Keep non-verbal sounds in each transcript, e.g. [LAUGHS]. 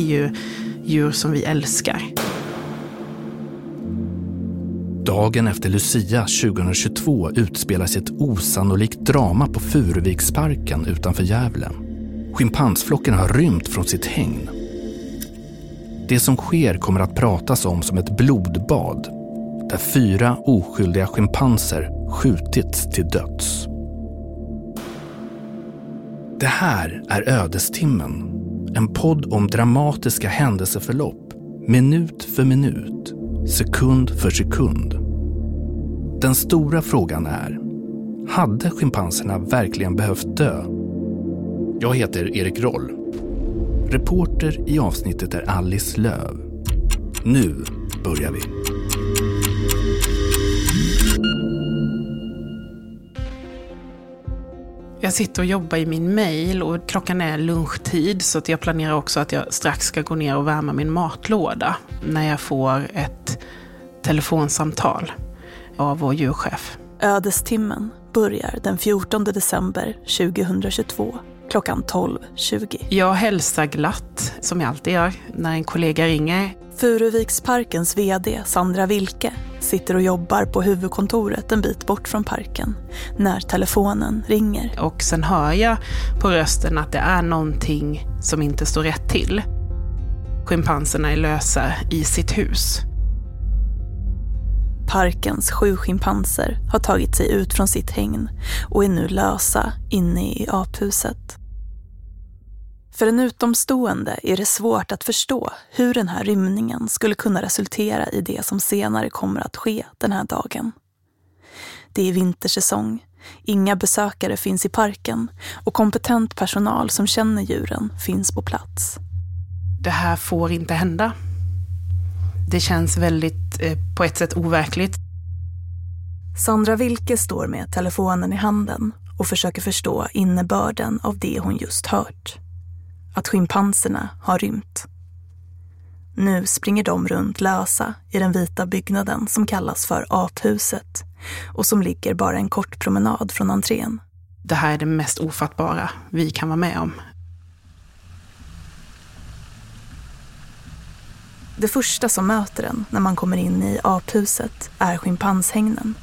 ju djur som vi älskar. Dagen efter Lucia 2022 utspelas ett osannolikt drama på Furuviksparken utanför Gävle. Schimpansflocken har rymt från sitt hägn. Det som sker kommer att pratas om som ett blodbad där fyra oskyldiga schimpanser skjutits till döds. Det här är Ödestimmen. En podd om dramatiska händelseförlopp, minut för minut, sekund för sekund. Den stora frågan är, hade schimpanserna verkligen behövt dö? Jag heter Erik Roll. Reporter i avsnittet är Alice Löv. Nu börjar vi. Jag sitter och jobbar i min mail och klockan är lunchtid så att jag planerar också att jag strax ska gå ner och värma min matlåda när jag får ett telefonsamtal av vår djurchef. Ödestimmen börjar den 14 december 2022 klockan 12.20. Jag hälsar glatt, som jag alltid gör, när en kollega ringer. Furuviksparkens VD Sandra Wilke sitter och jobbar på huvudkontoret en bit bort från parken när telefonen ringer. Och sen hör jag på rösten att det är någonting som inte står rätt till. Schimpanserna är lösa i sitt hus. Parkens sju schimpanser har tagit sig ut från sitt hägn och är nu lösa inne i aphuset. För en utomstående är det svårt att förstå hur den här rymningen skulle kunna resultera i det som senare kommer att ske den här dagen. Det är vintersäsong, inga besökare finns i parken och kompetent personal som känner djuren finns på plats. Det här får inte hända. Det känns väldigt, eh, på ett sätt, overkligt. Sandra Wilke står med telefonen i handen och försöker förstå innebörden av det hon just hört att schimpanserna har rymt. Nu springer de runt lösa i den vita byggnaden som kallas för aphuset och som ligger bara en kort promenad från entrén. Det här är det mest ofattbara vi kan vara med om. Det första som möter en när man kommer in i aphuset är schimpanshägnen.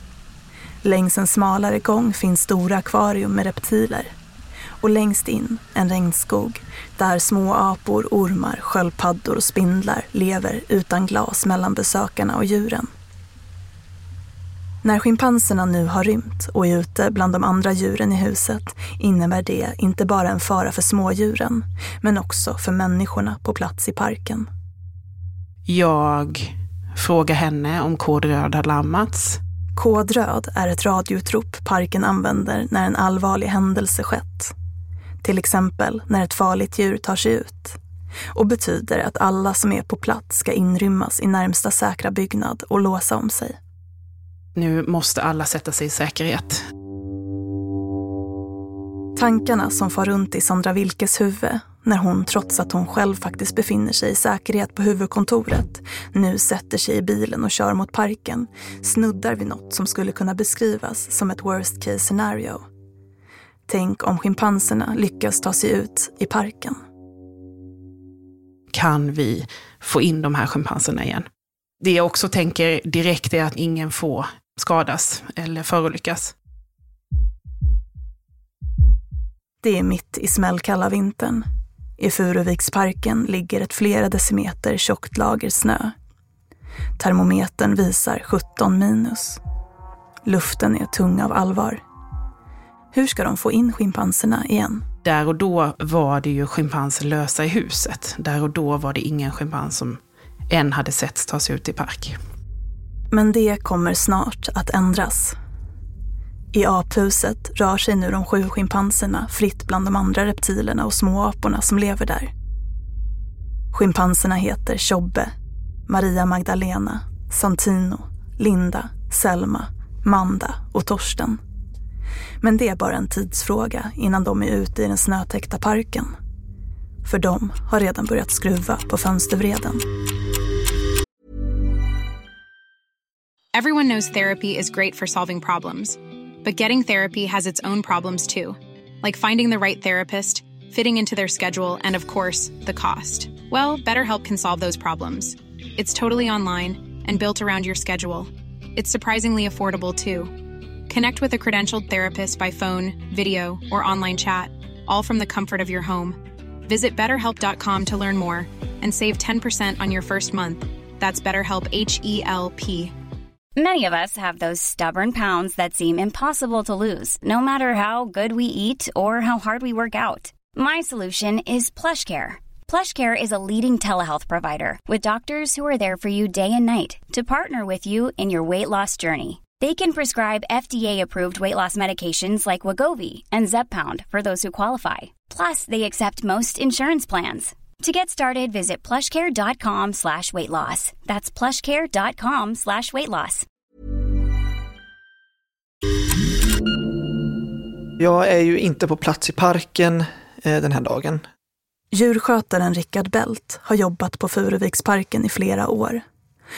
Längs en smalare gång finns stora akvarium med reptiler och längst in en regnskog där små apor, ormar, sköldpaddor och spindlar lever utan glas mellan besökarna och djuren. När schimpanserna nu har rymt och är ute bland de andra djuren i huset innebär det inte bara en fara för smådjuren, men också för människorna på plats i parken. Jag frågar henne om kod röd har larmats. Kod röd är ett radioutrop parken använder när en allvarlig händelse skett till exempel när ett farligt djur tar sig ut och betyder att alla som är på plats ska inrymmas i närmsta säkra byggnad och låsa om sig. Nu måste alla sätta sig i säkerhet. Tankarna som far runt i Sandra Wilkes huvud när hon, trots att hon själv faktiskt befinner sig i säkerhet på huvudkontoret, nu sätter sig i bilen och kör mot parken, snuddar vid något som skulle kunna beskrivas som ett worst case scenario. Tänk om schimpanserna lyckas ta sig ut i parken. Kan vi få in de här schimpanserna igen? Det jag också tänker direkt är att ingen får skadas eller förolyckas. Det är mitt i smällkalla vintern. I Furuviksparken ligger ett flera decimeter tjockt lager snö. Termometern visar 17 minus. Luften är tung av allvar. Hur ska de få in schimpanserna igen? Där och då var det ju schimpanser lösa i huset. Där och då var det ingen schimpans som än hade setts ta sig ut i park. Men det kommer snart att ändras. I aphuset rör sig nu de sju schimpanserna fritt bland de andra reptilerna och småaporna som lever där. Schimpanserna heter Tjobbe, Maria Magdalena, Santino, Linda, Selma, Manda och Torsten. Men det är bara en tidsfråga innan de är ute i den snötäckta parken. För de har redan börjat skruva på fönstervreden. Everyone knows therapy is great for solving problems. But getting therapy has its own problems too. Like finding the right therapist, fitting into their schedule, and of course, the cost. Well, BetterHelp can solve those problems. It's totally online and built around your schedule. It's surprisingly affordable too. Connect with a credentialed therapist by phone, video, or online chat, all from the comfort of your home. Visit betterhelp.com to learn more and save 10% on your first month. That's BetterHelp H E L P. Many of us have those stubborn pounds that seem impossible to lose, no matter how good we eat or how hard we work out. My solution is PlushCare. PlushCare is a leading telehealth provider with doctors who are there for you day and night to partner with you in your weight loss journey. They can prescribe FDA-approved weight loss medications like Wagovi and Zepbound for those who qualify. Plus, they accept most insurance plans. To get started, visit plushcare.com slash weight loss. That's plushcare.com slash weight loss. Jag är ju inte på plats i parken eh, den här dagen. Djurskötaren Rickard Bält har jobbat på Furuviksparken i flera år.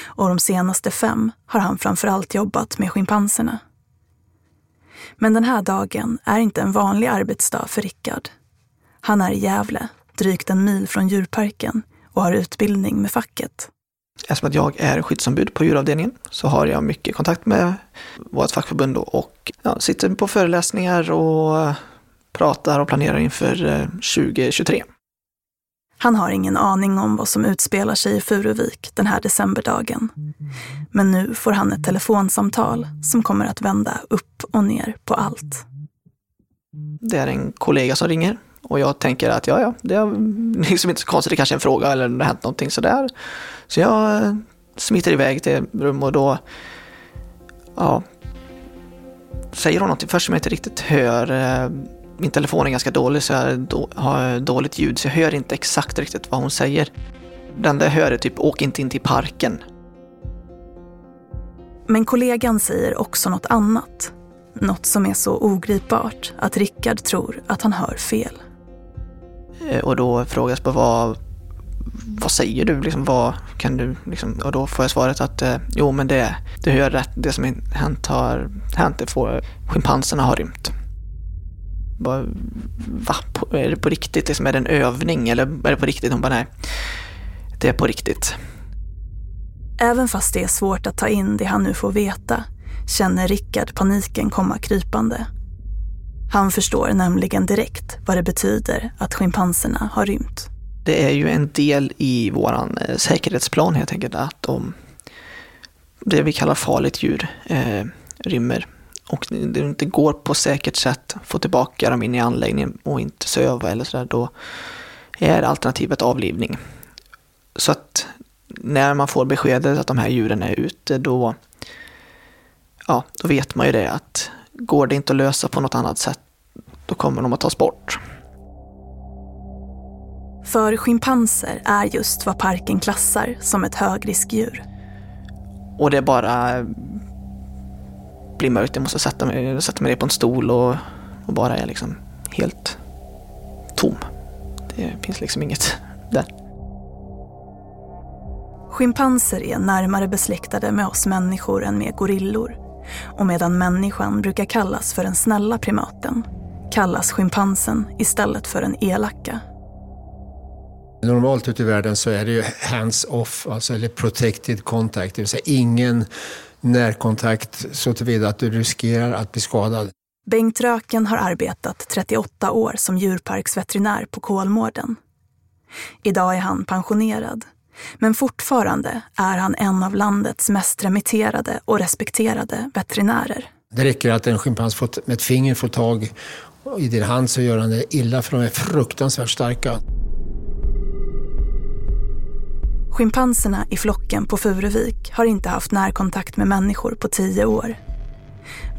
Och de senaste fem har han framförallt jobbat med schimpanserna. Men den här dagen är inte en vanlig arbetsdag för Rickard. Han är i Gävle, drygt en mil från djurparken och har utbildning med facket. Eftersom att jag är skyddsombud på djuravdelningen så har jag mycket kontakt med vårt fackförbund och ja, sitter på föreläsningar och pratar och planerar inför eh, 2023. Han har ingen aning om vad som utspelar sig i Furuvik den här decemberdagen. Men nu får han ett telefonsamtal som kommer att vända upp och ner på allt. Det är en kollega som ringer och jag tänker att ja, ja, det är liksom inte så konstigt, det kanske är en fråga eller det har hänt någonting sådär. Så jag eh, smiter iväg till rum och då, ja, säger hon någonting först som jag inte riktigt hör. Eh, min telefon är ganska dålig så jag då, har dåligt ljud så jag hör inte exakt riktigt vad hon säger. Det enda jag hör är typ åk inte in till parken. Men kollegan säger också något annat. Något som är så ogripbart att Rickard tror att han hör fel. Eh, Och då frågas på vad, vad säger du? Liksom, vad kan du liksom, och då får jag svaret att eh, jo men det, det hör rätt, det som hänt har hänt, det får, schimpanserna har rymt. Bara, va? Är det på riktigt? Liksom, är det en övning eller är det på riktigt? Hon bara nej, det är på riktigt. Även fast det är svårt att ta in det han nu får veta känner Rickard paniken komma krypande. Han förstår nämligen direkt vad det betyder att schimpanserna har rymt. Det är ju en del i våran eh, säkerhetsplan helt enkelt att om det vi kallar farligt djur eh, rymmer och det inte går på säkert sätt få tillbaka dem in i anläggningen och inte söva eller sådär, då är alternativet avlivning. Så att när man får beskedet att de här djuren är ute, då, ja, då vet man ju det att går det inte att lösa på något annat sätt, då kommer de att tas bort. För schimpanser är just vad parken klassar som ett högriskdjur. Och det bara blir mörkt. Jag måste sätta mig, sätta mig ner på en stol och, och bara är liksom helt tom. Det finns liksom inget där. Schimpanser är närmare besläktade med oss människor än med gorillor. Och medan människan brukar kallas för den snälla primaten kallas schimpansen istället för den elaka. Normalt ute i världen så är det ju hands-off, alltså eller protected contact, det vill säga ingen närkontakt så tillvida att du riskerar att bli skadad. Bengt Röken har arbetat 38 år som djurparksveterinär på Kolmården. Idag är han pensionerad, men fortfarande är han en av landets mest remitterade och respekterade veterinärer. Det räcker att en schimpans med ett finger får tag i din hand så gör han det illa för de är fruktansvärt starka. Schimpanserna i flocken på Furuvik har inte haft närkontakt med människor på tio år.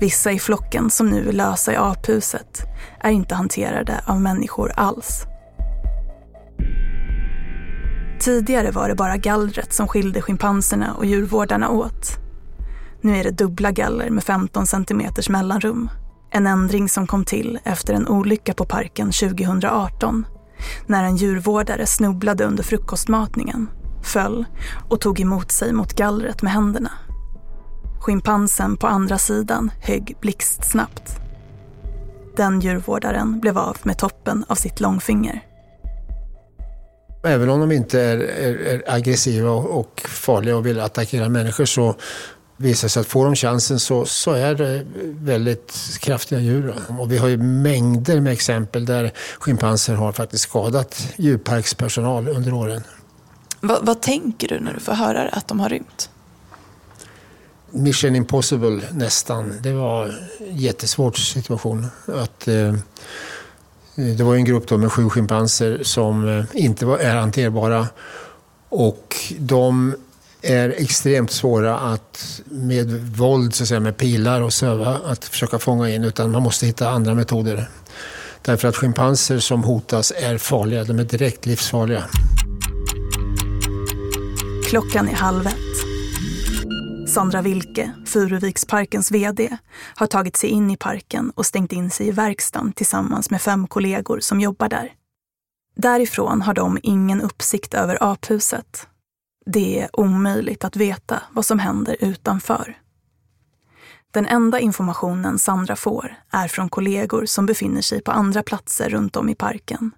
Vissa i flocken som nu är lösa i aphuset är inte hanterade av människor alls. Tidigare var det bara gallret som skilde schimpanserna och djurvårdarna åt. Nu är det dubbla galler med 15 centimeters mellanrum. En ändring som kom till efter en olycka på parken 2018 när en djurvårdare snubblade under frukostmatningen, föll och tog emot sig mot gallret med händerna. Schimpansen på andra sidan högg blixtsnabbt. Den djurvårdaren blev av med toppen av sitt långfinger. Även om de inte är, är, är aggressiva och farliga och vill attackera människor så visar sig att får de chansen så, så är det väldigt kraftiga djur. Och vi har ju mängder med exempel där schimpanser har faktiskt skadat djurparkspersonal under åren. Vad, vad tänker du när du får höra att de har rymt? Mission impossible nästan. Det var en jättesvår situation. Att, eh, det var en grupp då med sju schimpanser som eh, inte var, är hanterbara. Och de är extremt svåra att med våld, så att säga, med pilar och söva, att försöka fånga in. Utan man måste hitta andra metoder. Därför att schimpanser som hotas är farliga. De är direkt livsfarliga. Klockan är halv ett. Sandra Wilke, Furuviksparkens VD, har tagit sig in i parken och stängt in sig i verkstaden tillsammans med fem kollegor som jobbar där. Därifrån har de ingen uppsikt över aphuset. Det är omöjligt att veta vad som händer utanför. Den enda informationen Sandra får är från kollegor som befinner sig på andra platser runt om i parken.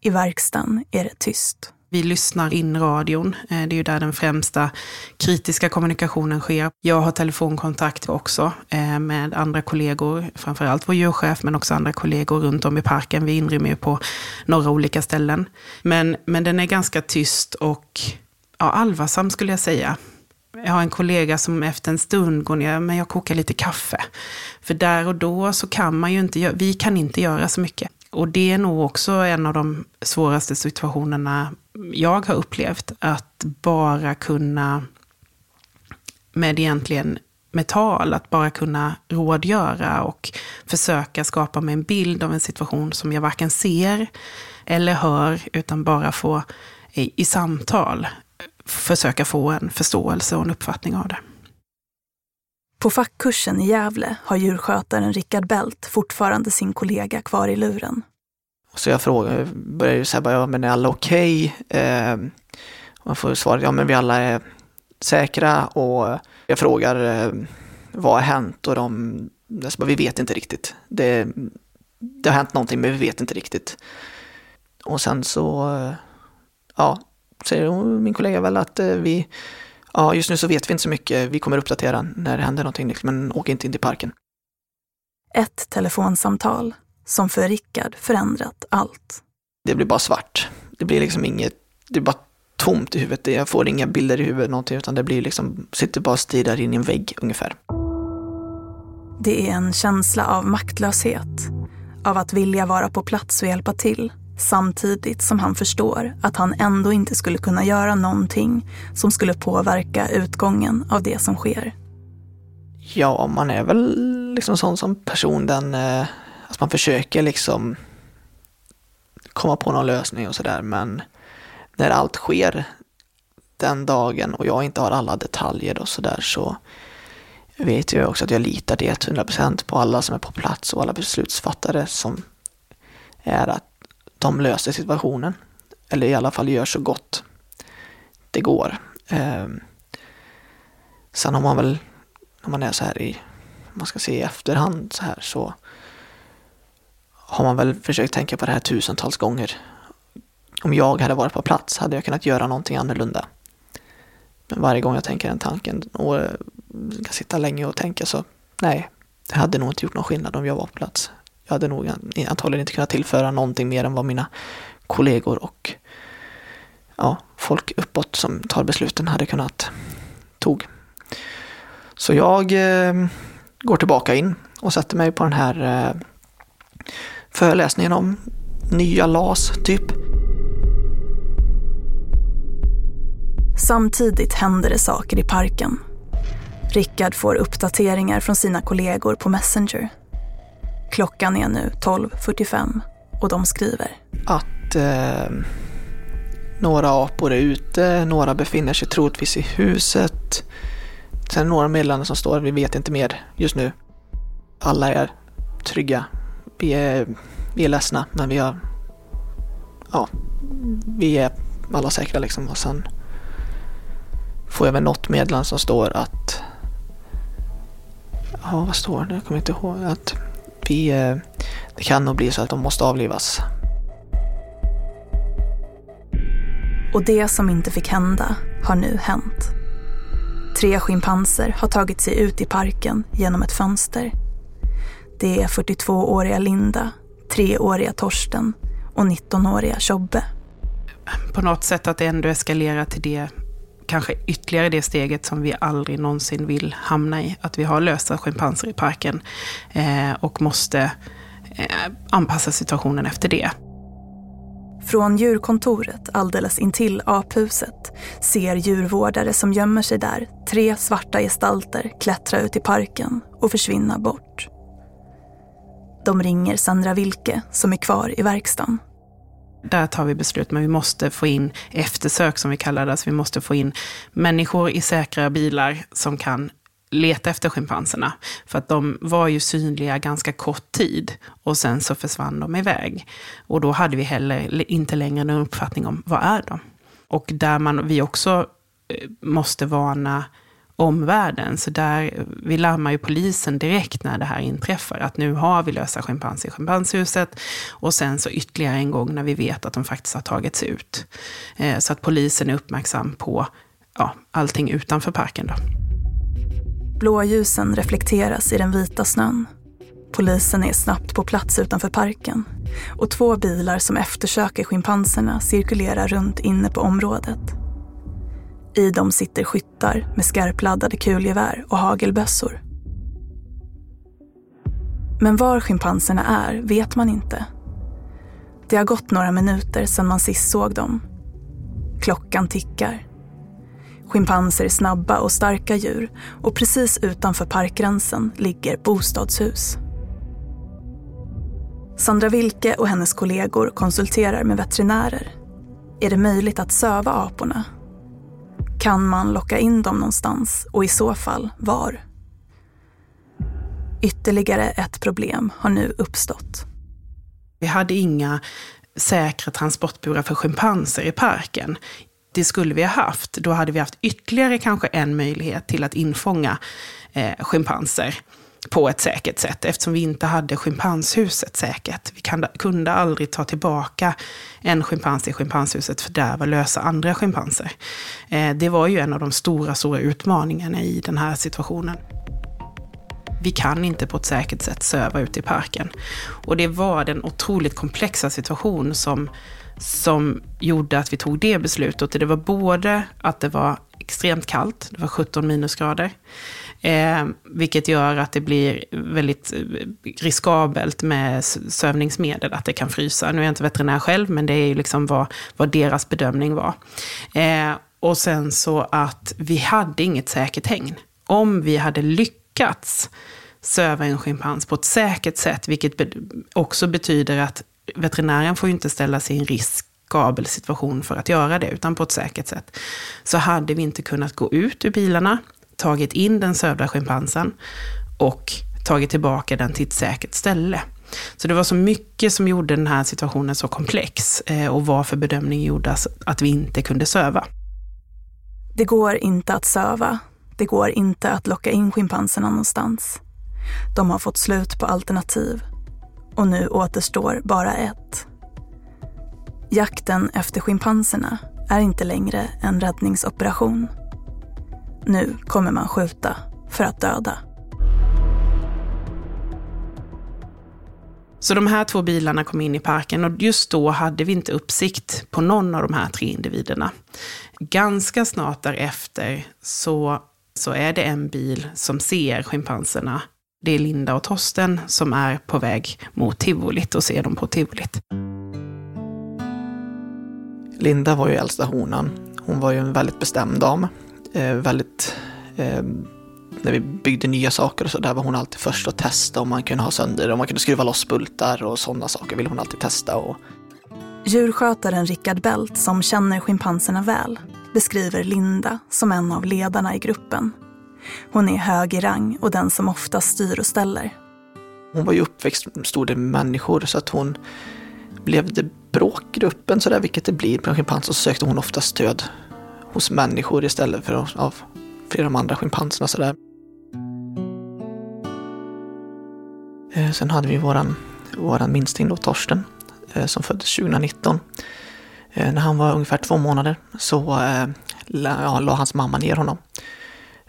I verkstaden är det tyst. Vi lyssnar in radion. Eh, det är ju där den främsta kritiska kommunikationen sker. Jag har telefonkontakt också eh, med andra kollegor, framförallt vår djurchef, men också andra kollegor runt om i parken. Vi inrymmer ju på några olika ställen. Men, men den är ganska tyst och ja, allvarsam skulle jag säga. Jag har en kollega som efter en stund går ner, men jag kokar lite kaffe. För där och då så kan man ju inte, vi kan inte göra så mycket. Och det är nog också en av de svåraste situationerna jag har upplevt. Att bara kunna, med egentligen med tal, att bara kunna rådgöra och försöka skapa mig en bild av en situation som jag varken ser eller hör, utan bara få i, i samtal försöka få en förståelse och en uppfattning av det. På fackkursen i Gävle har djurskötaren Rickard Bält fortfarande sin kollega kvar i luren. Så jag frågar, börjar ju säga, ja men är alla okej? Okay? Eh, man får svaret, ja men vi alla är säkra och jag frågar eh, vad har hänt och de, bara, vi vet inte riktigt. Det, det har hänt någonting men vi vet inte riktigt. Och sen så, ja, säger min kollega väl att eh, vi, ja just nu så vet vi inte så mycket, vi kommer uppdatera när det händer någonting, men åk inte in till parken. Ett telefonsamtal som för Rickard förändrat allt. Det blir bara svart. Det blir liksom inget, det är bara tomt i huvudet. Jag får inga bilder i huvudet någonting, utan det blir liksom, sitter bara och stirrar in i en vägg ungefär. Det är en känsla av maktlöshet, av att vilja vara på plats och hjälpa till, samtidigt som han förstår att han ändå inte skulle kunna göra någonting som skulle påverka utgången av det som sker. Ja, man är väl liksom sån som person den eh, att man försöker liksom komma på någon lösning och sådär men när allt sker den dagen och jag inte har alla detaljer och sådär så vet jag också att jag litar till 100% på alla som är på plats och alla beslutsfattare som är att de löser situationen. Eller i alla fall gör så gott det går. Eh, sen har man väl, när man är så här i, man ska se i efterhand så här så har man väl försökt tänka på det här tusentals gånger. Om jag hade varit på plats hade jag kunnat göra någonting annorlunda. Men varje gång jag tänker den tanken och eh, kan sitta länge och tänka så nej, det hade nog inte gjort någon skillnad om jag var på plats. Jag hade nog antagligen inte kunnat tillföra någonting mer än vad mina kollegor och ja, folk uppåt som tar besluten hade kunnat tog. Så jag eh, går tillbaka in och sätter mig på den här eh, föreläsningen om nya LAS, typ. Samtidigt händer det saker i parken. Rickard får uppdateringar från sina kollegor på Messenger. Klockan är nu 12.45 och de skriver. Att eh, några apor är ute, några befinner sig troligtvis i huset. Sen några meddelanden som står, vi vet inte mer just nu. Alla är trygga vi är, vi är ledsna men vi har, ja, vi är alla säkra liksom och sen får jag väl något meddelande som står att, ja vad står det, jag kommer inte ihåg, att vi, eh, det kan nog bli så att de måste avlivas. Och det som inte fick hända har nu hänt. Tre schimpanser har tagit sig ut i parken genom ett fönster. Det är 42-åriga Linda, 3-åriga Torsten och 19-åriga Tjobbe. På något sätt att det ändå eskalerar till det, kanske ytterligare det steget som vi aldrig någonsin vill hamna i. Att vi har lösa schimpanser i parken eh, och måste eh, anpassa situationen efter det. Från djurkontoret alldeles intill aphuset ser djurvårdare som gömmer sig där tre svarta gestalter klättra ut i parken och försvinna bort. De ringer Sandra Wilke som är kvar i verkstaden. Där tar vi beslut, men vi måste få in eftersök som vi kallar det. Alltså vi måste få in människor i säkra bilar som kan leta efter schimpanserna. För att de var ju synliga ganska kort tid och sen så försvann de iväg. Och då hade vi heller inte längre någon uppfattning om vad är de? Och där man, vi också eh, måste varna omvärlden. Så där, vi larmar ju polisen direkt när det här inträffar. Att nu har vi lösa schimpanser i schimpanshuset. Och sen så ytterligare en gång när vi vet att de faktiskt har tagits ut. Eh, så att polisen är uppmärksam på ja, allting utanför parken. Då. Blåljusen reflekteras i den vita snön. Polisen är snabbt på plats utanför parken och två bilar som eftersöker schimpanserna cirkulerar runt inne på området. I dem sitter skyttar med skarpladdade kulgevär och hagelbössor. Men var schimpanserna är vet man inte. Det har gått några minuter sedan man sist såg dem. Klockan tickar. Schimpanser är snabba och starka djur och precis utanför parkgränsen ligger bostadshus. Sandra Wilke och hennes kollegor konsulterar med veterinärer. Är det möjligt att söva aporna? Kan man locka in dem någonstans och i så fall var? Ytterligare ett problem har nu uppstått. Vi hade inga säkra transportburar för schimpanser i parken det skulle vi ha haft, då hade vi haft ytterligare kanske en möjlighet till att infånga eh, schimpanser på ett säkert sätt, eftersom vi inte hade schimpanshuset säkert. Vi kan, kunde aldrig ta tillbaka en schimpans till schimpanshuset, för där var lösa andra schimpanser. Eh, det var ju en av de stora, stora utmaningarna i den här situationen. Vi kan inte på ett säkert sätt söva ute i parken. Och det var den otroligt komplexa situation som som gjorde att vi tog det beslutet. Det var både att det var extremt kallt, det var 17 minusgrader, eh, vilket gör att det blir väldigt eh, riskabelt med sövningsmedel, att det kan frysa. Nu är jag inte veterinär själv, men det är ju liksom vad, vad deras bedömning var. Eh, och sen så att vi hade inget säkert hägn. Om vi hade lyckats söva en schimpans på ett säkert sätt, vilket också betyder att veterinären får ju inte ställa sig i en riskabel situation för att göra det, utan på ett säkert sätt. Så hade vi inte kunnat gå ut ur bilarna, tagit in den sövda schimpansen och tagit tillbaka den till ett säkert ställe. Så det var så mycket som gjorde den här situationen så komplex eh, och varför bedömningen gjordes att vi inte kunde söva. Det går inte att söva. Det går inte att locka in schimpanserna någonstans. De har fått slut på alternativ och nu återstår bara ett. Jakten efter schimpanserna är inte längre en räddningsoperation. Nu kommer man skjuta för att döda. Så de här två bilarna kom in i parken och just då hade vi inte uppsikt på någon av de här tre individerna. Ganska snart därefter så, så är det en bil som ser schimpanserna det är Linda och Torsten som är på väg mot tivolit och ser dem på tivolit. Linda var ju äldsta honan. Hon var ju en väldigt bestämd dam. Eh, väldigt, eh, när vi byggde nya saker och så där var hon alltid först att testa om man kunde ha sönder, om man kunde skruva loss bultar och sådana saker ville hon alltid testa. Och... Djurskötaren Rickard Bält, som känner schimpanserna väl, beskriver Linda som en av ledarna i gruppen hon är hög i rang och den som ofta styr och ställer. Hon var ju uppväxt med stor del människor så att hon blev det bråkgruppen sådär, vilket det blir på en schimpans, så sökte hon ofta stöd hos människor istället för av flera av de andra schimpanserna sådär. Eh, sen hade vi våran, våran minsting då, Torsten, eh, som föddes 2019. Eh, när han var ungefär två månader så eh, la, ja, la hans mamma ner honom.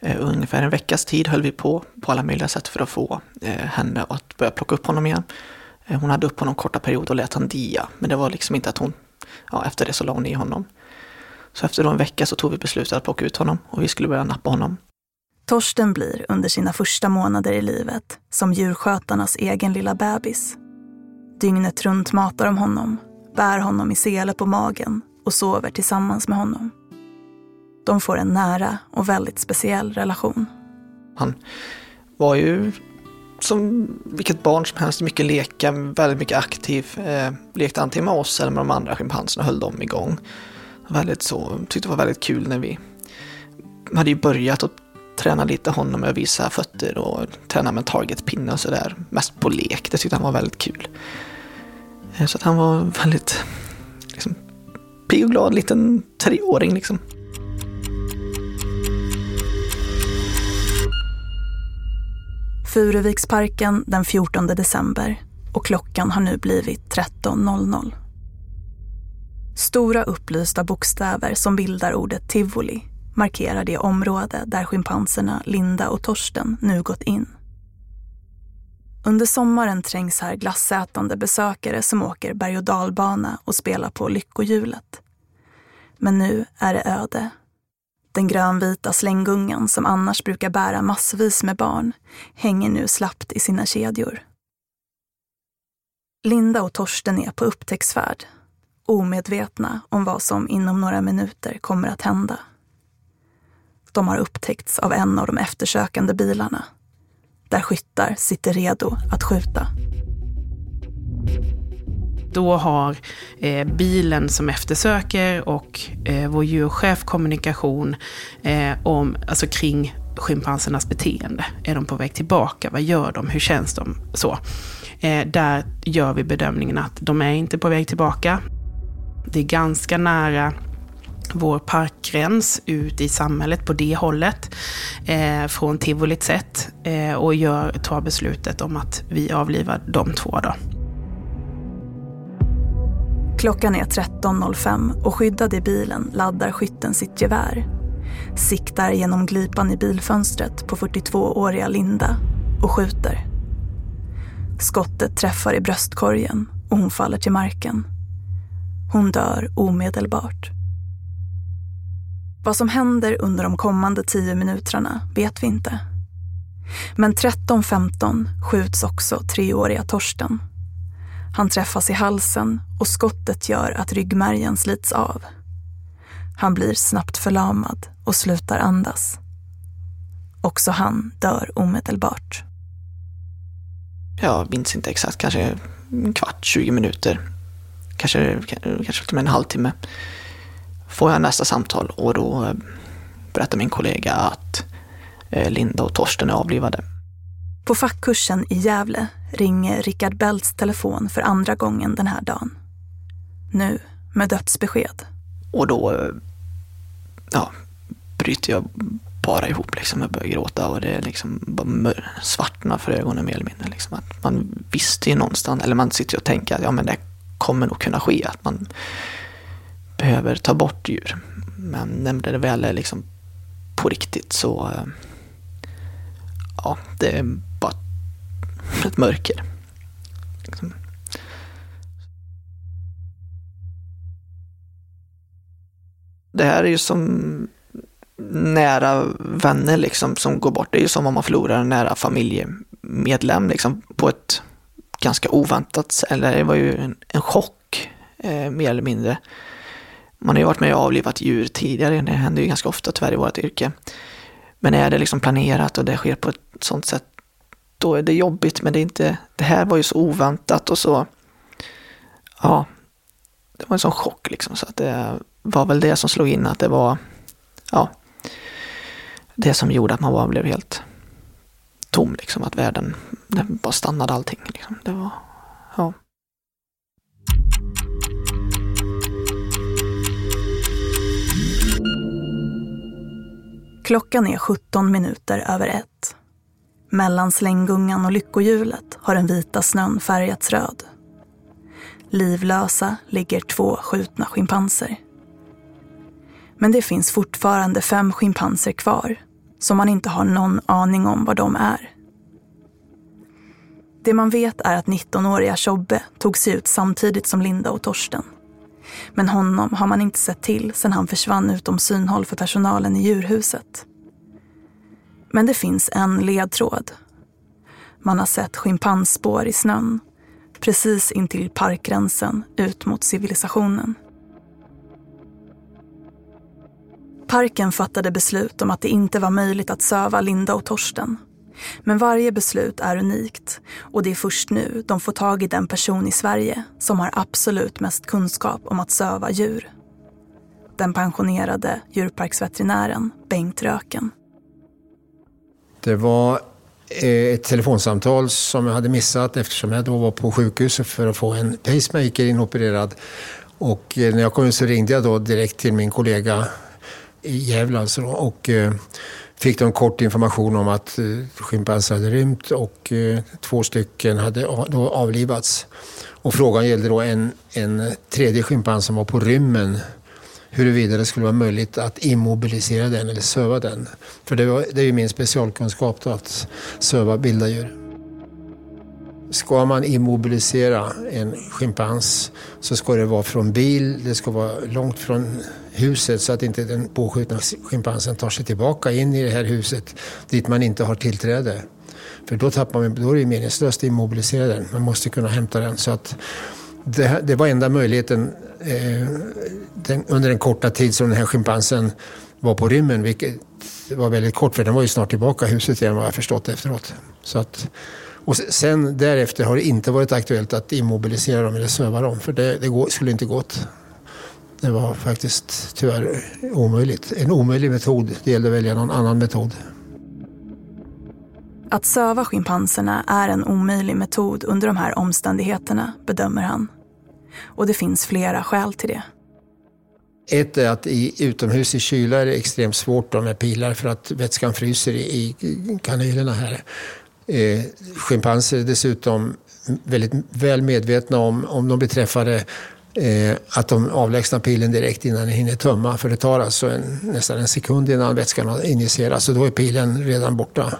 Eh, ungefär en veckas tid höll vi på, på alla möjliga sätt för att få eh, henne att börja plocka upp honom igen. Hon hade upp honom korta perioder och lät han dia, men det var liksom inte att hon, ja, efter det så la hon i honom. Så efter en vecka så tog vi beslutet att plocka ut honom och vi skulle börja nappa honom. Torsten blir under sina första månader i livet som djurskötarnas egen lilla bebis. Dygnet runt matar de honom, bär honom i sele på magen och sover tillsammans med honom. De får en nära och väldigt speciell relation. Han var ju som vilket barn som helst, mycket leka, väldigt mycket aktiv. Eh, lekte antingen med oss eller med de andra schimpanserna, höll dem igång. Väldigt så, tyckte det var väldigt kul när vi hade ju börjat att träna lite honom med att visa fötter och träna med targetpinne och sådär. Mest på lek, det tyckte han var väldigt kul. Eh, så att han var väldigt liksom, pigg och glad liten treåring liksom. Furuviksparken den 14 december och klockan har nu blivit 13.00. Stora upplysta bokstäver som bildar ordet tivoli markerar det område där schimpanserna Linda och Torsten nu gått in. Under sommaren trängs här glassätande besökare som åker berg och dalbana och spelar på lyckohjulet. Men nu är det öde. Den grönvita slänggungan som annars brukar bära massvis med barn hänger nu slappt i sina kedjor. Linda och Torsten är på upptäcktsfärd, omedvetna om vad som inom några minuter kommer att hända. De har upptäckts av en av de eftersökande bilarna, där skyttar sitter redo att skjuta. Då har eh, bilen som eftersöker och eh, vår djurchef kommunikation eh, om, alltså kring schimpansernas beteende. Är de på väg tillbaka? Vad gör de? Hur känns de? Så. Eh, där gör vi bedömningen att de är inte på väg tillbaka. Det är ganska nära vår parkgräns ut i samhället på det hållet eh, från tivolit sett eh, och gör, tar beslutet om att vi avlivar de två. Då. Klockan är 13.05 och skyddad i bilen laddar skytten sitt gevär. Siktar genom glipan i bilfönstret på 42-åriga Linda och skjuter. Skottet träffar i bröstkorgen och hon faller till marken. Hon dör omedelbart. Vad som händer under de kommande tio minuterna vet vi inte. Men 13.15 skjuts också treåriga Torsten. Han träffas i halsen och skottet gör att ryggmärgen slits av. Han blir snabbt förlamad och slutar andas. Också han dör omedelbart. Jag minns inte exakt, kanske en kvart, 20 minuter. Kanske, kanske till en halvtimme. Får jag nästa samtal och då berättar min kollega att eh, Linda och Torsten är avlivade. På fackkursen i Gävle ringer Rickard Belts telefon för andra gången den här dagen. Nu med dödsbesked. Och då ja, bryter jag bara ihop. Liksom. Jag börjar gråta och det är liksom bara svartnar för ögonen mer eller mindre. Liksom. Att man visste ju någonstans, eller man sitter och tänker att ja, men det kommer nog kunna ske. Att man behöver ta bort djur. Men när det väl är liksom på riktigt så eh, ja, det är bara ett mörker. Liksom. Det här är ju som nära vänner liksom som går bort. Det är ju som om man förlorar en nära familjemedlem liksom på ett ganska oväntat. Eller det var ju en, en chock eh, mer eller mindre. Man har ju varit med och avlivat djur tidigare. Det händer ju ganska ofta tyvärr i vårt yrke. Men är det liksom planerat och det sker på ett sånt sätt, då är det jobbigt. Men det, är inte, det här var ju så oväntat och så, ja, det var en sån chock liksom. Så att det var väl det som slog in, att det var, ja, det som gjorde att man bara blev helt tom, liksom. Att världen, det bara stannade allting. Liksom. Det var, ja. Klockan är 17 minuter över ett. Mellan slänggungan och lyckohjulet har den vita snön färgats röd. Livlösa ligger två skjutna schimpanser. Men det finns fortfarande fem schimpanser kvar som man inte har någon aning om var de är. Det man vet är att 19-åriga Tjobbe tog sig ut samtidigt som Linda och Torsten. Men honom har man inte sett till sedan han försvann utom synhåll för personalen i djurhuset. Men det finns en ledtråd. Man har sett schimpansspår i snön precis intill parkgränsen ut mot civilisationen. Parken fattade beslut om att det inte var möjligt att söva Linda och Torsten. Men varje beslut är unikt och det är först nu de får tag i den person i Sverige som har absolut mest kunskap om att söva djur. Den pensionerade djurparksveterinären Bengt Röken. Det var eh, ett telefonsamtal som jag hade missat eftersom jag då var på sjukhuset för att få en pacemaker inopererad. Och eh, när jag kom ut så ringde jag då direkt till min kollega i Gävle alltså och eh, fick de kort information om att eh, schimpanser hade rymt och eh, två stycken hade då avlivats. Och frågan gällde då en, en tredje schimpans som var på rymmen huruvida det skulle vara möjligt att immobilisera den eller söva den. För det, var, det är ju min specialkunskap då, att söva vilda djur. Ska man immobilisera en schimpans så ska det vara från bil, det ska vara långt från huset så att inte den påskjutna schimpansen tar sig tillbaka in i det här huset dit man inte har tillträde. För då, tappar man, då är det meningslöst att immobilisera den. Man måste kunna hämta den. Så att det, det var enda möjligheten eh, den, under den korta tid som den här schimpansen var på rymmen, vilket var väldigt kort för den var ju snart tillbaka i huset igen vad jag förstått efteråt. Så att, och sen därefter har det inte varit aktuellt att immobilisera dem eller söva dem för det, det skulle inte gått. Det var faktiskt tyvärr omöjligt. En omöjlig metod. Det gällde att välja någon annan metod. Att söva schimpanserna är en omöjlig metod under de här omständigheterna, bedömer han. Och det finns flera skäl till det. Ett är att i, utomhus i kyla är det extremt svårt med pilar för att vätskan fryser i, i kanylerna här. Eh, schimpanser är dessutom väldigt väl medvetna om, om de blir träffade, eh, att de avlägsnar pilen direkt innan den hinner tömma. För det tar alltså en, nästan en sekund innan vätskan har injicerats och då är pilen redan borta.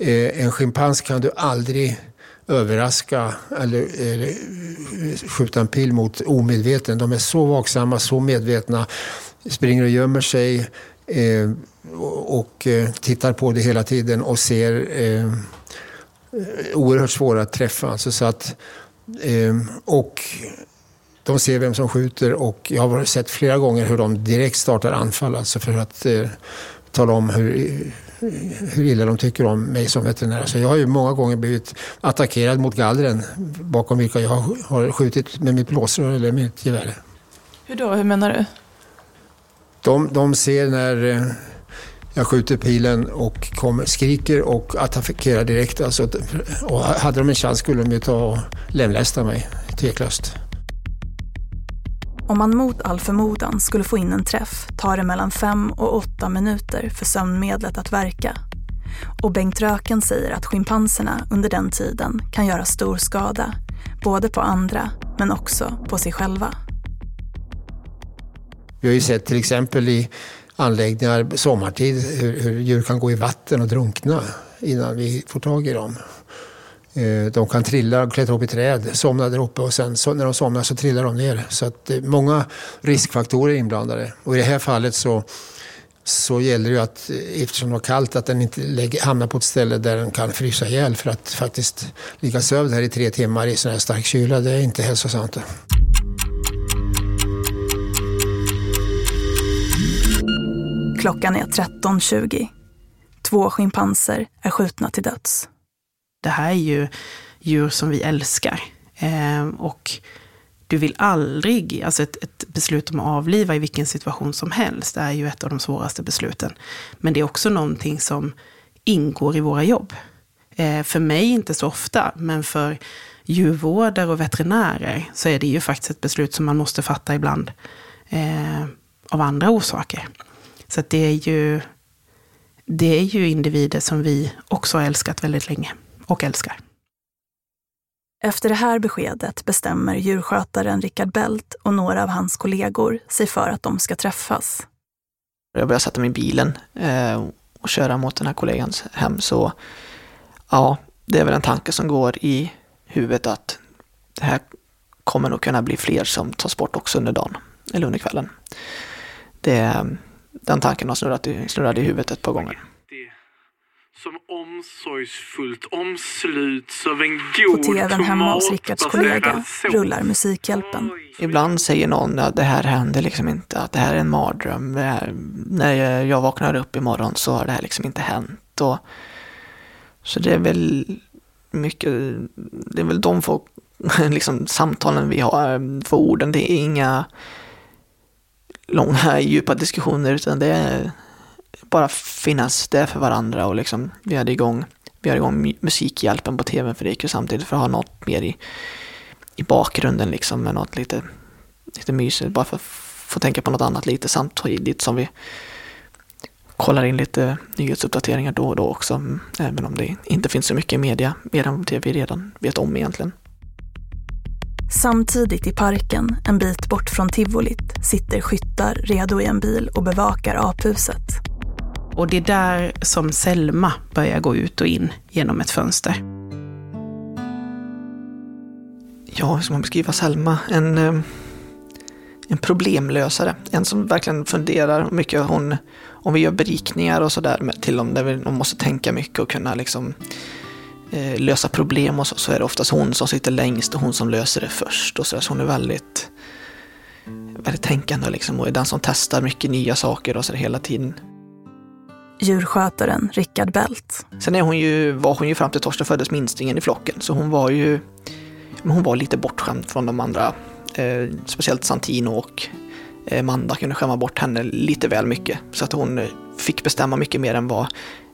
Eh, en schimpans kan du aldrig överraska eller, eller eh, skjuta en pil mot omedveten. De är så vaksamma, så medvetna, springer och gömmer sig eh, och eh, tittar på det hela tiden och ser eh, oerhört svåra att träffa. Alltså, så att, eh, och de ser vem som skjuter och jag har sett flera gånger hur de direkt startar anfall alltså för att eh, tala om hur hur illa de tycker om mig som veterinär. Så jag har ju många gånger blivit attackerad mot gallren bakom vilka jag har skjutit med mitt blåsrör eller mitt gevär. Hur då? Hur menar du? De, de ser när eh, jag skjuter pilen och kommer, skriker och attackerar direkt. Alltså, och hade de en chans skulle de ju ta och lemlästa mig, tveklöst. Om man mot all förmodan skulle få in en träff tar det mellan fem och åtta minuter för sömnmedlet att verka. Och Bengt Röken säger att schimpanserna under den tiden kan göra stor skada, både på andra men också på sig själva. Vi har ju sett till exempel i anläggningar sommartid hur, hur djur kan gå i vatten och drunkna innan vi får tag i dem. Eh, de kan trilla och klättra upp i träd, somna där uppe och sen så, när de somnar så trillar de ner. Så att är många riskfaktorer är inblandade. Och i det här fallet så, så gäller det att eh, eftersom det var kallt att den inte lägger, hamnar på ett ställe där den kan frysa ihjäl. För att faktiskt ligga sövd här i tre timmar i sån här stark kyla, det är inte hälsosamt. Klockan är 13.20. Två schimpanser är skjutna till döds det här är ju djur som vi älskar. Eh, och du vill aldrig, alltså ett, ett, beslut om att avliva i vilken situation som helst är ju ett av de svåraste besluten. Men det är också någonting som ingår i våra jobb. Eh, för mig inte så ofta, men för djurvårdare och veterinärer så är det ju faktiskt ett beslut som man måste fatta ibland eh, av andra orsaker. Så det är ju det är ju individer som vi också har älskat väldigt länge och älskar. Efter det här beskedet bestämmer djurskötaren Richard Belt och några av hans kollegor sig för att de ska träffas. Jag börjar sätta mig i bilen eh, och köra mot den här kollegans hem så ja, det är väl en tanke som går i huvudet att det här kommer nog kunna bli fler som tas bort också under dagen eller under kvällen. Det, den tanken har snurrat i, snurrat i huvudet ett par gånger. Som omsorgsfullt omsluts av en god På tvn hemma hos Rickards kollega rullar Musikhjälpen. Ibland säger någon att det här händer liksom inte, att det här är en mardröm. Här, när jag vaknar upp imorgon så har det här liksom inte hänt. Och, så det är väl mycket, det är väl de få, [LAUGHS] liksom, samtalen vi har för orden. Det är inga långa djupa diskussioner utan det är bara finnas där för varandra och liksom vi hade igång, vi hade igång Musikhjälpen på tvn för det gick ju samtidigt för att ha något mer i, i bakgrunden liksom med något lite, lite mysigt bara för att få tänka på något annat lite samtidigt som vi kollar in lite nyhetsuppdateringar då och då också, mm, även om det inte finns så mycket i media, mer än det vi redan vet om egentligen. Samtidigt i parken, en bit bort från tivolit, sitter skyttar redo i en bil och bevakar aphuset. Och det är där som Selma börjar gå ut och in genom ett fönster. Ja, hur ska man beskriva Selma? En, eh, en problemlösare. En som verkligen funderar mycket. Hon, om vi gör berikningar och sådär till dem där vi måste tänka mycket och kunna liksom eh, lösa problem och så, så är det oftast hon som sitter längst och hon som löser det först. Och så, så hon är väldigt, väldigt tänkande liksom, och är den som testar mycket nya saker och så hela tiden. Djurskötaren Rickard Bält. Sen är hon ju, var hon ju fram till Torsten föddes minstingen i flocken, så hon var ju hon var lite bortskämd från de andra. Eh, speciellt Santino och eh, Manda kunde skämma bort henne lite väl mycket. Så att hon fick bestämma mycket mer än vad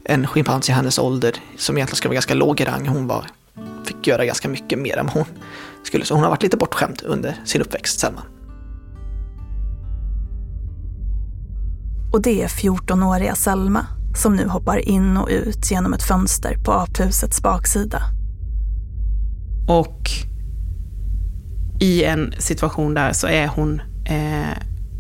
en schimpans i hennes ålder, som egentligen ska vara ganska låg i rang, hon var, fick göra ganska mycket mer än hon skulle. Så hon har varit lite bortskämd under sin uppväxt, Selma. Och det är 14-åriga Selma som nu hoppar in och ut genom ett fönster på aphusets baksida. Och i en situation där så är hon eh,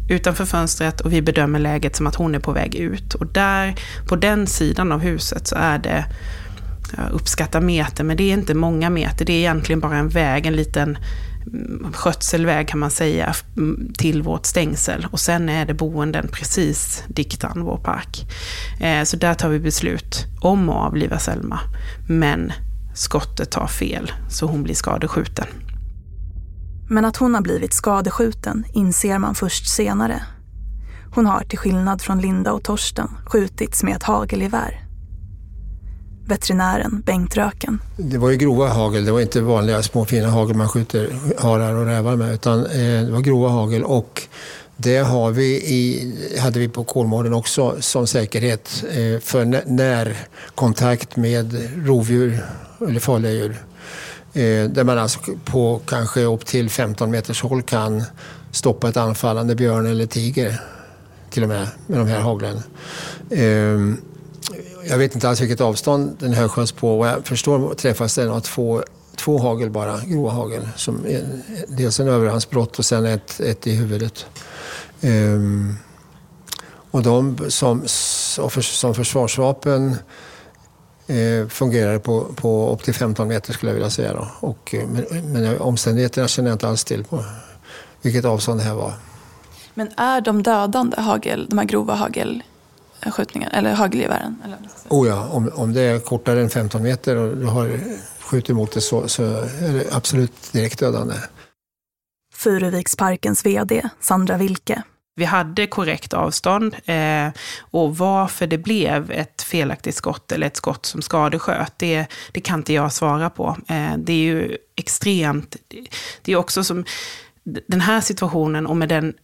utanför fönstret och vi bedömer läget som att hon är på väg ut. Och där, på den sidan av huset så är det, jag uppskattar meter, men det är inte många meter. Det är egentligen bara en väg, en liten skötselväg kan man säga, till vårt stängsel. Och sen är det boenden precis diktan vår park. Eh, så där tar vi beslut om att avliva Selma. Men skottet tar fel, så hon blir skadeskjuten. Men att hon har blivit skadeskjuten inser man först senare. Hon har till skillnad från Linda och Torsten skjutits med ett hagelgevär. Veterinären Bengt Röken. Det var ju grova hagel, det var inte vanliga små fina hagel man skjuter harar och rävar med, utan eh, det var grova hagel och det har vi i, hade vi på Kolmården också som säkerhet eh, för närkontakt med rovdjur eller farliga djur. Eh, där man alltså på kanske upp till 15 meters håll kan stoppa ett anfallande björn eller tiger till och med med de här haglen. Eh, jag vet inte alls vilket avstånd den högsköts på. Vad jag förstår träffas den av två, två hagel bara, grova hagel. Som är, dels en överhandsbrott och sen ett, ett i huvudet. Um, och de som, som försvarsvapen eh, fungerade på, på upp till 15 meter skulle jag vilja säga. Då. Och, eh, men, men omständigheterna känner jag inte alls till på vilket avstånd det här var. Men är de dödande hagel, de här grova hagel? Hagelskjutningarna, eller hagelgevären? Eller oh ja, om, om det är kortare än 15 meter och du har skjutit mot det så, så är det absolut direkt dödande. Furuviksparkens VD Sandra Wilke vi hade korrekt avstånd eh, och varför det blev ett felaktigt skott eller ett skott som skadesköt, det, det kan inte jag svara på. Eh, det är ju extremt, det är också som den här situationen och med den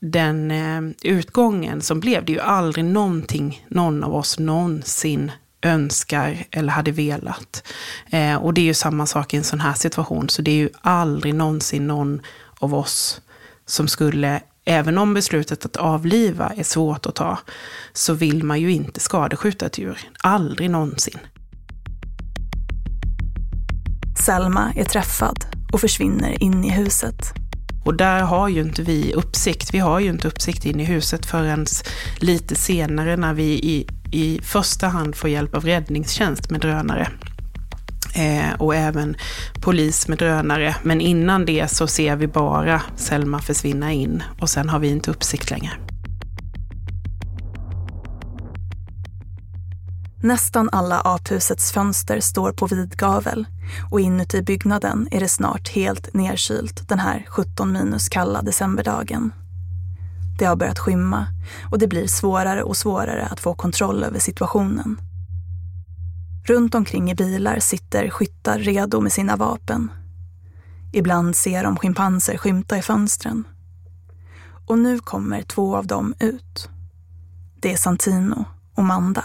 den eh, utgången som blev, det är ju aldrig någonting någon av oss någonsin önskar eller hade velat. Eh, och det är ju samma sak i en sån här situation, så det är ju aldrig någonsin någon av oss som skulle även om beslutet att avliva är svårt att ta, så vill man ju inte skadeskjuta ett djur. Aldrig någonsin. Selma är träffad och försvinner in i huset. Och där har ju inte vi uppsikt. Vi har ju inte uppsikt in i huset förrän lite senare när vi i, i första hand får hjälp av räddningstjänst med drönare. Eh, och även polis med drönare. Men innan det så ser vi bara Selma försvinna in och sen har vi inte uppsikt längre. Nästan alla aphusets fönster står på vid gavel och inuti byggnaden är det snart helt nerkylt den här 17 minus kalla decemberdagen. Det har börjat skymma och det blir svårare och svårare att få kontroll över situationen. Runt omkring i bilar sitter skyttar redo med sina vapen. Ibland ser de schimpanser skymta i fönstren. Och nu kommer två av dem ut. Det är Santino och Manda.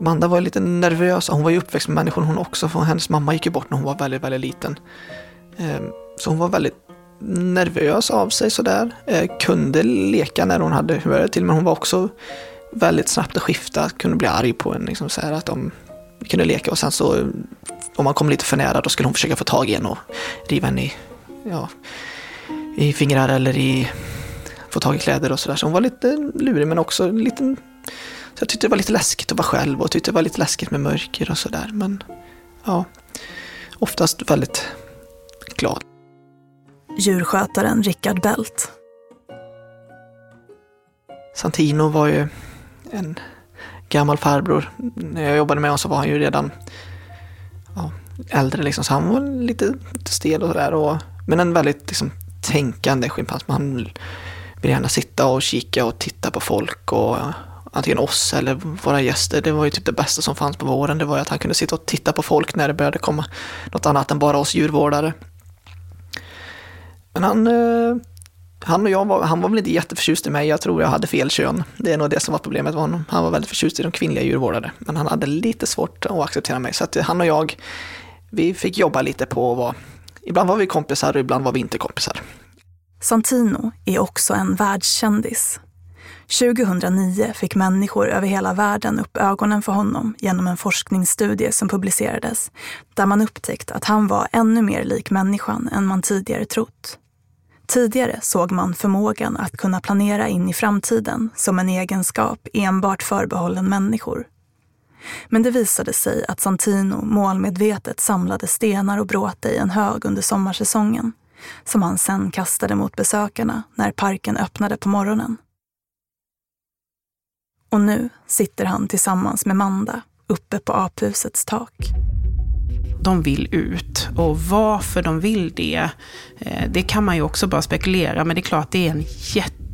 Manda var lite nervös. Hon var ju uppväxt med människor hon också. För hennes mamma gick ju bort när hon var väldigt, väldigt liten. Ehm, så hon var väldigt nervös av sig sådär. Ehm, kunde leka när hon hade humöret till, men hon var också väldigt snabbt att skifta. Kunde bli arg på en. Liksom så här, att de kunde leka och sen så om man kom lite för nära då skulle hon försöka få tag i en och riva en i, ja, i fingrar eller i få tag i kläder och sådär. Så hon var lite lurig men också lite så jag tyckte det var lite läskigt att vara själv och tyckte det var lite läskigt med mörker och sådär. Men ja, oftast väldigt glad. Djurskötaren Rickard Bält. Santino var ju en gammal farbror. När jag jobbade med honom så var han ju redan ja, äldre liksom, så han var lite, lite stel och sådär. Men en väldigt liksom, tänkande schimpans. Han vill gärna sitta och kika och titta på folk och antingen oss eller våra gäster. Det var ju typ det bästa som fanns på våren. Det var ju att han kunde sitta och titta på folk när det började komma något annat än bara oss djurvårdare. Men han, eh, han och jag var, han var väl inte jätteförtjust i mig. Jag tror jag hade fel kön. Det är nog det som var problemet med honom. Han var väldigt förtjust i de kvinnliga djurvårdare. Men han hade lite svårt att acceptera mig. Så att han och jag, vi fick jobba lite på att vara, ibland var vi kompisar och ibland var vi inte kompisar. Santino är också en världskändis. 2009 fick människor över hela världen upp ögonen för honom genom en forskningsstudie som publicerades där man upptäckt att han var ännu mer lik människan än man tidigare trott. Tidigare såg man förmågan att kunna planera in i framtiden som en egenskap enbart förbehållen människor. Men det visade sig att Santino målmedvetet samlade stenar och bråte i en hög under sommarsäsongen som han sen kastade mot besökarna när parken öppnade på morgonen. Och nu sitter han tillsammans med Manda uppe på aphusets tak. De vill ut och varför de vill det, eh, det kan man ju också bara spekulera. Men det är klart, det är en jätte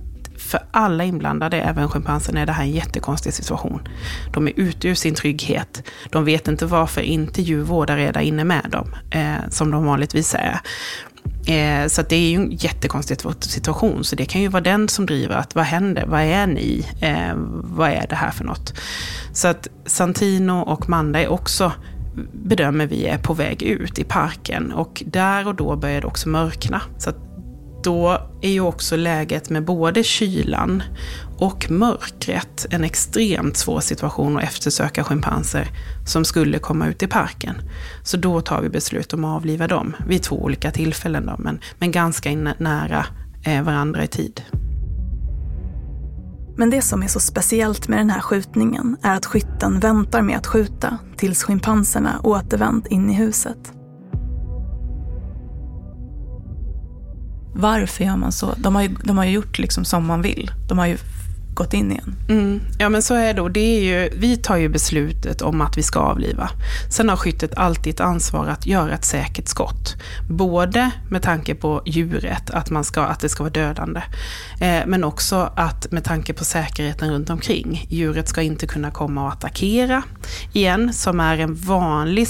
för alla inblandade, även schimpansen, är det här en jättekonstig situation. De är ute ur sin trygghet. De vet inte varför inte djurvårdare är där inne med dem, eh, som de vanligtvis är. Eh, så det är ju en jättekonstig situation. Så det kan ju vara den som driver att vad händer? Vad är ni? Eh, vad är det här för något? Så att Santino och Manda är också, bedömer vi, är på väg ut i parken. Och där och då börjar det också mörkna. Så att då är ju också läget med både kylan och mörkret en extremt svår situation att eftersöka schimpanser som skulle komma ut i parken. Så då tar vi beslut om att avliva dem vid två olika tillfällen, då, men, men ganska nära eh, varandra i tid. Men det som är så speciellt med den här skjutningen är att skytten väntar med att skjuta tills schimpanserna återvänt in i huset. Varför gör man så? De har ju, de har ju gjort liksom som man vill. De har ju gått in igen. Mm. Ja men så är det. Och det är ju, vi tar ju beslutet om att vi ska avliva. Sen har skyttet alltid ett ansvar att göra ett säkert skott. Både med tanke på djuret, att, man ska, att det ska vara dödande. Eh, men också att med tanke på säkerheten runt omkring. Djuret ska inte kunna komma och attackera igen, som är en vanlig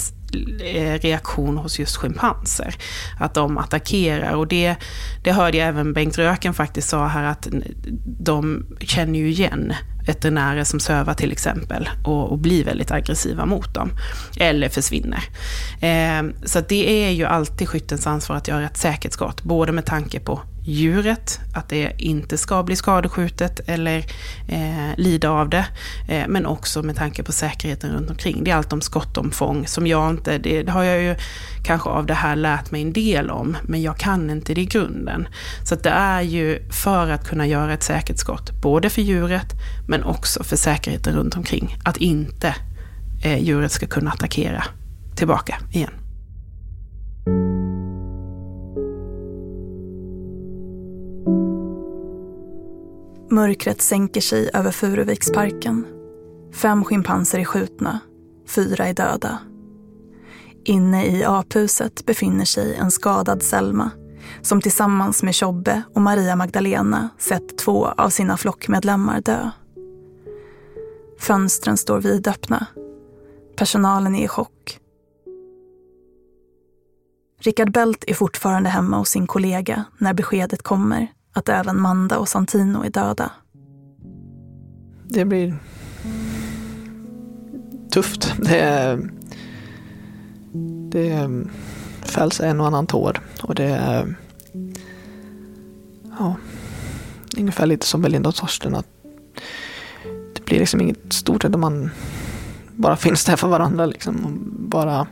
Eh, reaktion hos just schimpanser. Att de attackerar och det, det hörde jag även Bengt Röken faktiskt sa här att de känner ju igen veterinärer som sövar till exempel och, och blir väldigt aggressiva mot dem. Eller försvinner. Eh, så det är ju alltid skyttens ansvar att göra ett säkert skott, både med tanke på djuret, att det inte ska bli skadeskjutet eller eh, lida av det. Eh, men också med tanke på säkerheten runt omkring. Det är allt om skottomfång som jag inte, det, det, har jag ju kanske av det här lärt mig en del om, men jag kan inte det i grunden. Så det är ju för att kunna göra ett säkert skott, både för djuret men också för säkerheten runt omkring. Att inte eh, djuret ska kunna attackera tillbaka igen. Mörkret sänker sig över Furuviksparken. Fem schimpanser är skjutna, fyra är döda. Inne i aphuset befinner sig en skadad Selma som tillsammans med Tjobbe och Maria Magdalena sett två av sina flockmedlemmar dö. Fönstren står vidöppna. Personalen är i chock. Richard Belt är fortfarande hemma hos sin kollega när beskedet kommer att även Manda och Santino är döda. Det blir tufft. Det, är, det fälls en och annan tår och det är ja, ungefär lite som Belinda och Torsten. Att det blir liksom inget stort utan man bara finns där för varandra liksom. Och bara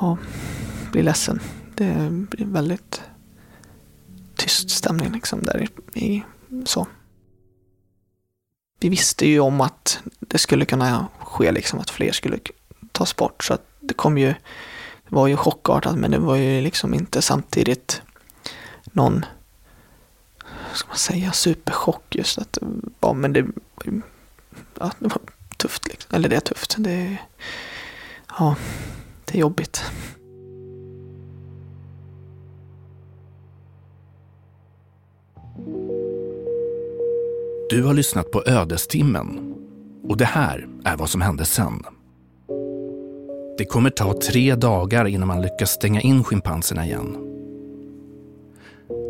ja, blir ledsen. Det blir väldigt tyst stämning liksom där i, så. Vi visste ju om att det skulle kunna ske liksom att fler skulle tas bort så att det kom ju, det var ju chockartat men det var ju liksom inte samtidigt någon, ska man säga, superchock just att, ja men det, ja, det var tufft liksom. Eller det är tufft. Det, ja, det är jobbigt. Du har lyssnat på Ödestimmen och det här är vad som hände sen. Det kommer ta tre dagar innan man lyckas stänga in schimpanserna igen.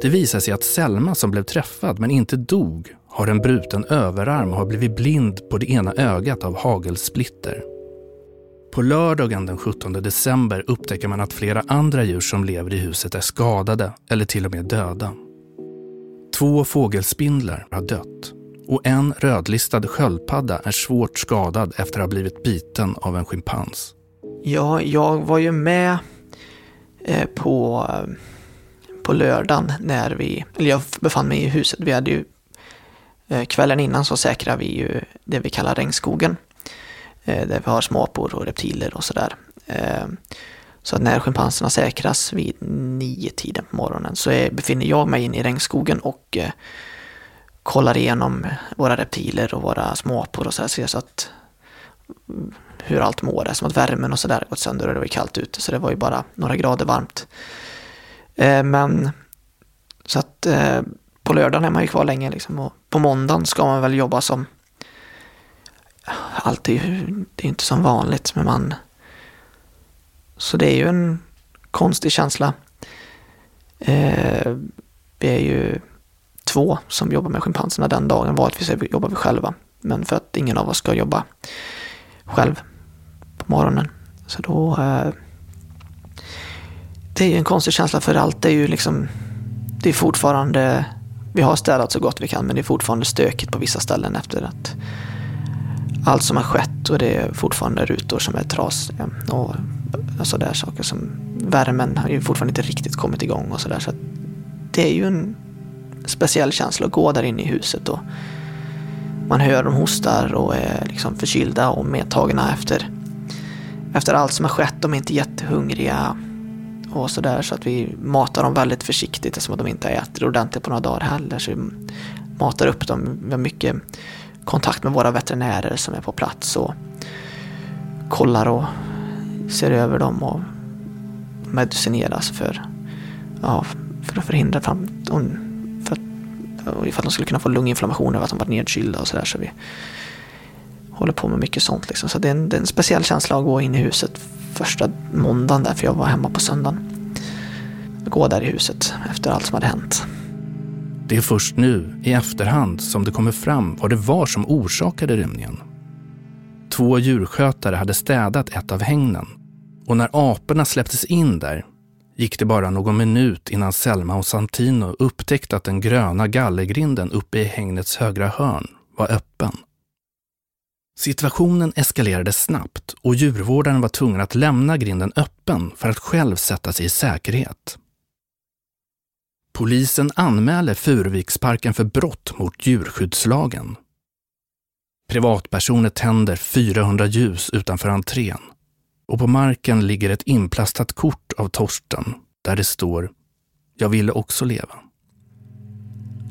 Det visar sig att Selma som blev träffad men inte dog har en bruten överarm och har blivit blind på det ena ögat av hagelsplitter. På lördagen den 17 december upptäcker man att flera andra djur som lever i huset är skadade eller till och med döda. Två fågelspindlar har dött och en rödlistad sköldpadda är svårt skadad efter att ha blivit biten av en schimpans. Ja, jag var ju med eh, på, på lördagen när vi, eller jag befann mig i huset. Vi hade ju, eh, kvällen innan så säkrade vi ju det vi kallar regnskogen. Eh, där vi har småapor och reptiler och sådär. Så att när schimpanserna säkras vid nio tiden på morgonen så befinner jag mig inne i regnskogen och kollar igenom våra reptiler och våra småapor och så här, ser så att hur allt mår. Det är som att värmen och sådär gått sönder och det var kallt ute så det var ju bara några grader varmt. Eh, men så att eh, på lördagen är man ju kvar länge liksom och på måndagen ska man väl jobba som allt är ju, det är inte som vanligt men man så det är ju en konstig känsla. Eh, vi är ju två som jobbar med schimpanserna den dagen. Vanligtvis jobbar vi själva. Men för att ingen av oss ska jobba själv på morgonen. Så då... Eh, det är ju en konstig känsla för allt är ju liksom, det är fortfarande, vi har städat så gott vi kan men det är fortfarande stökigt på vissa ställen efter att allt som har skett och det är fortfarande rutor som är trasiga och alltså sådär saker som värmen har ju fortfarande inte riktigt kommit igång och sådär så, så det är ju en speciell känsla att gå där inne i huset och man hör dem hostar och är liksom förkylda och medtagna efter, efter allt som har skett. De är inte jättehungriga och sådär så att vi matar dem väldigt försiktigt eftersom de inte har ätit ordentligt på några dagar heller. Så vi matar upp dem. Vi har mycket kontakt med våra veterinärer som är på plats och kollar och ser över dem och medicineras för, ja, för att förhindra fram, att, ifall de skulle kunna få lunginflammation av att de varit nedkylda och sådär. Så vi håller på med mycket sånt. Liksom. Så det är, en, det är en speciell känsla att gå in i huset första måndagen där, för jag var hemma på söndagen. Gå där i huset efter allt som hade hänt. Det är först nu, i efterhand, som det kommer fram vad det var som orsakade rymningen. Två djurskötare hade städat ett av hängnen och när aporna släpptes in där gick det bara någon minut innan Selma och Santino upptäckte att den gröna gallergrinden uppe i hägnets högra hörn var öppen. Situationen eskalerade snabbt och djurvårdaren var tvungen att lämna grinden öppen för att själv sätta sig i säkerhet. Polisen anmäler Furuviksparken för brott mot djurskyddslagen. Privatpersoner tänder 400 ljus utanför entrén och på marken ligger ett inplastat kort av Torsten där det står “Jag ville också leva”.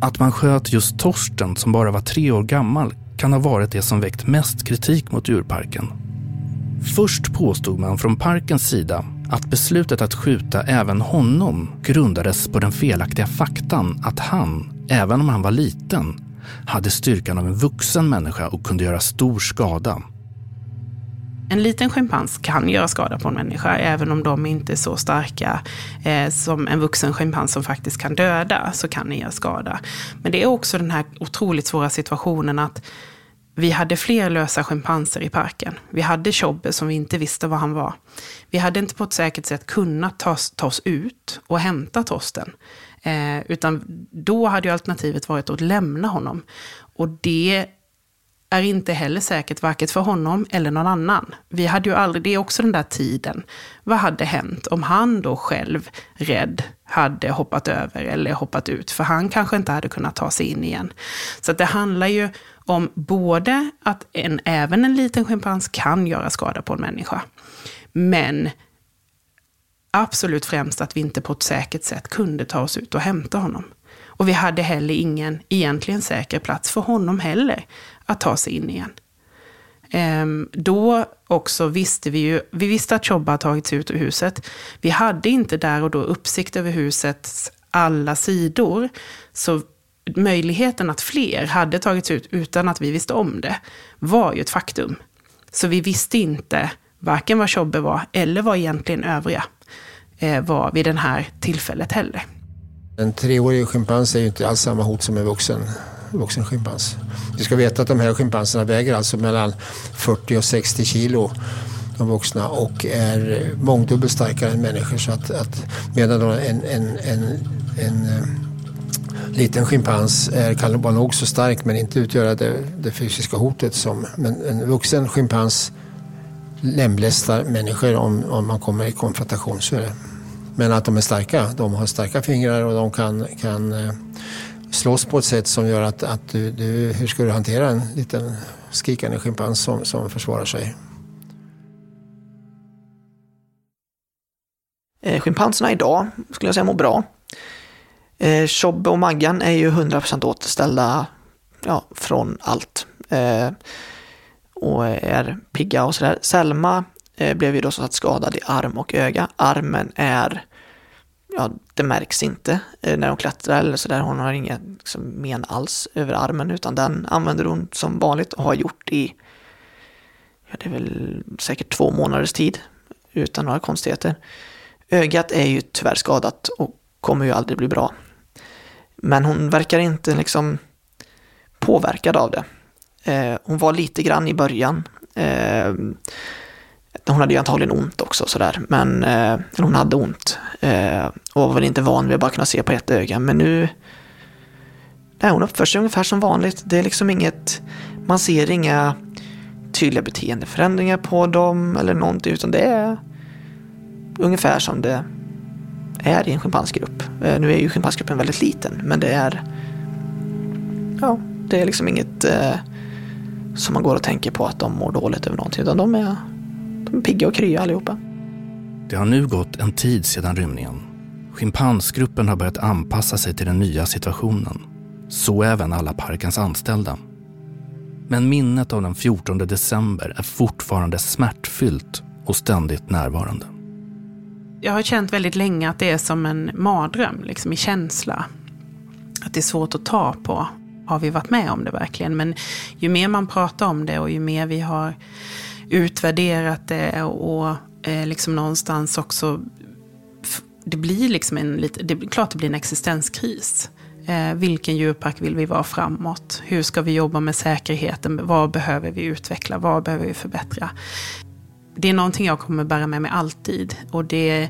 Att man sköt just Torsten som bara var tre år gammal kan ha varit det som väckt mest kritik mot djurparken. Först påstod man från parkens sida att beslutet att skjuta även honom grundades på den felaktiga faktan att han, även om han var liten, hade styrkan av en vuxen människa och kunde göra stor skada. En liten schimpans kan göra skada på en människa, även om de inte är så starka eh, som en vuxen schimpans som faktiskt kan döda, så kan den göra skada. Men det är också den här otroligt svåra situationen att vi hade fler lösa schimpanser i parken. Vi hade Tjobbe som vi inte visste vad han var. Vi hade inte på ett säkert sätt kunnat ta, ta oss ut och hämta Torsten. Eh, utan då hade ju alternativet varit att lämna honom. Och det är inte heller säkert, varken för honom eller någon annan. Vi hade ju aldrig, det är också den där tiden. Vad hade hänt om han då själv, rädd, hade hoppat över eller hoppat ut? För han kanske inte hade kunnat ta sig in igen. Så det handlar ju om både att en, även en liten schimpans kan göra skada på en människa. Men absolut främst att vi inte på ett säkert sätt kunde ta oss ut och hämta honom. Och vi hade heller ingen egentligen säker plats för honom heller att ta sig in igen. Ehm, då också visste vi ju, vi visste att Chobba tagits ut ur huset. Vi hade inte där och då uppsikt över husets alla sidor. Så möjligheten att fler hade tagits ut utan att vi visste om det var ju ett faktum. Så vi visste inte varken vad Tjobbe var eller vad egentligen övriga eh, var vid det här tillfället heller. En treårig schimpans är ju inte alls samma hot som en vuxen, vuxen schimpans. Vi ska veta att de här schimpanserna väger alltså mellan 40 och 60 kilo de vuxna och är mångdubbelt starkare än människor. Så att, att medan en, en, en, en eh, liten schimpans kan vara nog så stark men inte utgöra det, det fysiska hotet som men en vuxen schimpans lemlästar människor om, om man kommer i konfrontation. Så är det. Men att de är starka, de har starka fingrar och de kan, kan eh, slåss på ett sätt som gör att, att du, du, hur ska du hantera en liten skrikande schimpans som, som försvarar sig? Eh, schimpanserna idag skulle jag säga mår bra. Eh, Tjobbe och Maggan är ju 100% återställda ja, från allt. Eh, och är pigga och sådär. Selma Eh, blev ju då så att skadad i arm och öga. Armen är, ja det märks inte eh, när hon klättrar eller sådär. Hon har inga liksom, men alls över armen utan den använder hon som vanligt och har gjort i, ja det är väl säkert två månaders tid utan några konstigheter. Ögat är ju tyvärr skadat och kommer ju aldrig bli bra. Men hon verkar inte liksom påverkad av det. Eh, hon var lite grann i början. Eh, hon hade ju antagligen ont också sådär, men eh, hon hade ont. Eh, och var väl inte van vid att bara kunna se på ett öga, men nu Nej, hon uppför sig ungefär som vanligt. Det är liksom inget, man ser inga tydliga beteendeförändringar på dem eller någonting, utan det är ungefär som det är i en schimpansgrupp. Eh, nu är ju schimpansgruppen väldigt liten, men det är ja, det är liksom inget eh, som man går och tänker på att de mår dåligt över någonting, utan de är, de är pigga och krya allihopa. Det har nu gått en tid sedan rymningen. Schimpansgruppen har börjat anpassa sig till den nya situationen. Så även alla parkens anställda. Men minnet av den 14 december är fortfarande smärtfyllt och ständigt närvarande. Jag har känt väldigt länge att det är som en mardröm, liksom i känsla. Att det är svårt att ta på. Har vi varit med om det verkligen? Men ju mer man pratar om det och ju mer vi har utvärderat det och eh, liksom någonstans också det blir liksom en lite, det är klart det blir en existenskris. Eh, vilken djurpark vill vi vara framåt? Hur ska vi jobba med säkerheten? Vad behöver vi utveckla? Vad behöver vi förbättra? Det är någonting jag kommer bära med mig alltid. Och det,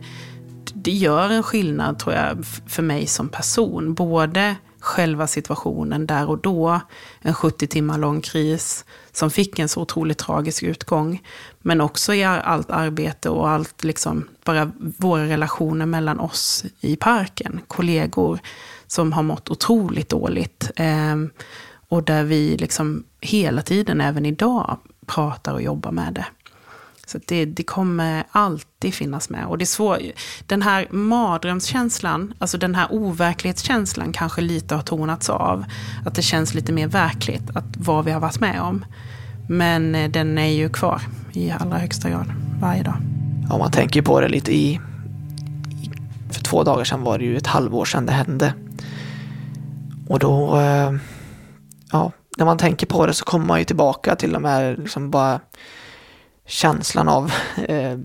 det gör en skillnad tror jag för mig som person. Både själva situationen där och då, en 70 timmar lång kris som fick en så otroligt tragisk utgång. Men också i allt arbete och allt, liksom, bara våra relationer mellan oss i parken, kollegor som har mått otroligt dåligt. Eh, och där vi liksom hela tiden, även idag, pratar och jobbar med det. Så det, det kommer alltid finnas med. Och det är svår, den här mardrömskänslan, alltså den här overklighetskänslan kanske lite har tonats av. Att det känns lite mer verkligt, att vad vi har varit med om. Men eh, den är ju kvar i allra högsta grad, varje dag. Ja, man tänker på det lite i... För två dagar sedan var det ju ett halvår sedan det hände. Och då... Eh, ja, när man tänker på det så kommer man ju tillbaka till de här liksom bara känslan av eh,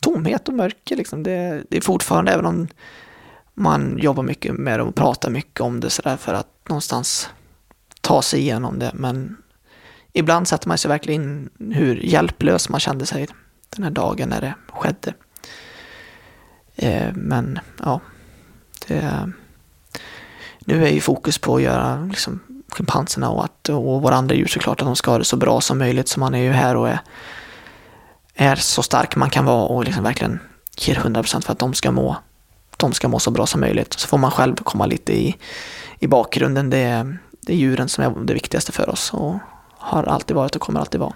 tomhet och mörker. Liksom. Det, det, är fortfarande, även om man jobbar mycket med det och pratar mycket om det sådär för att någonstans ta sig igenom det. Men ibland sätter man sig verkligen in hur hjälplös man kände sig den här dagen när det skedde. Eh, men ja, det, nu är ju fokus på att göra liksom, schimpanserna och, att, och våra andra djur såklart att de ska ha det så bra som möjligt. Så man är ju här och är är så stark man kan vara och liksom verkligen ger 100% för att de ska må de ska må så bra som möjligt. Så får man själv komma lite i, i bakgrunden. Det är, det är djuren som är det viktigaste för oss och har alltid varit och kommer alltid vara.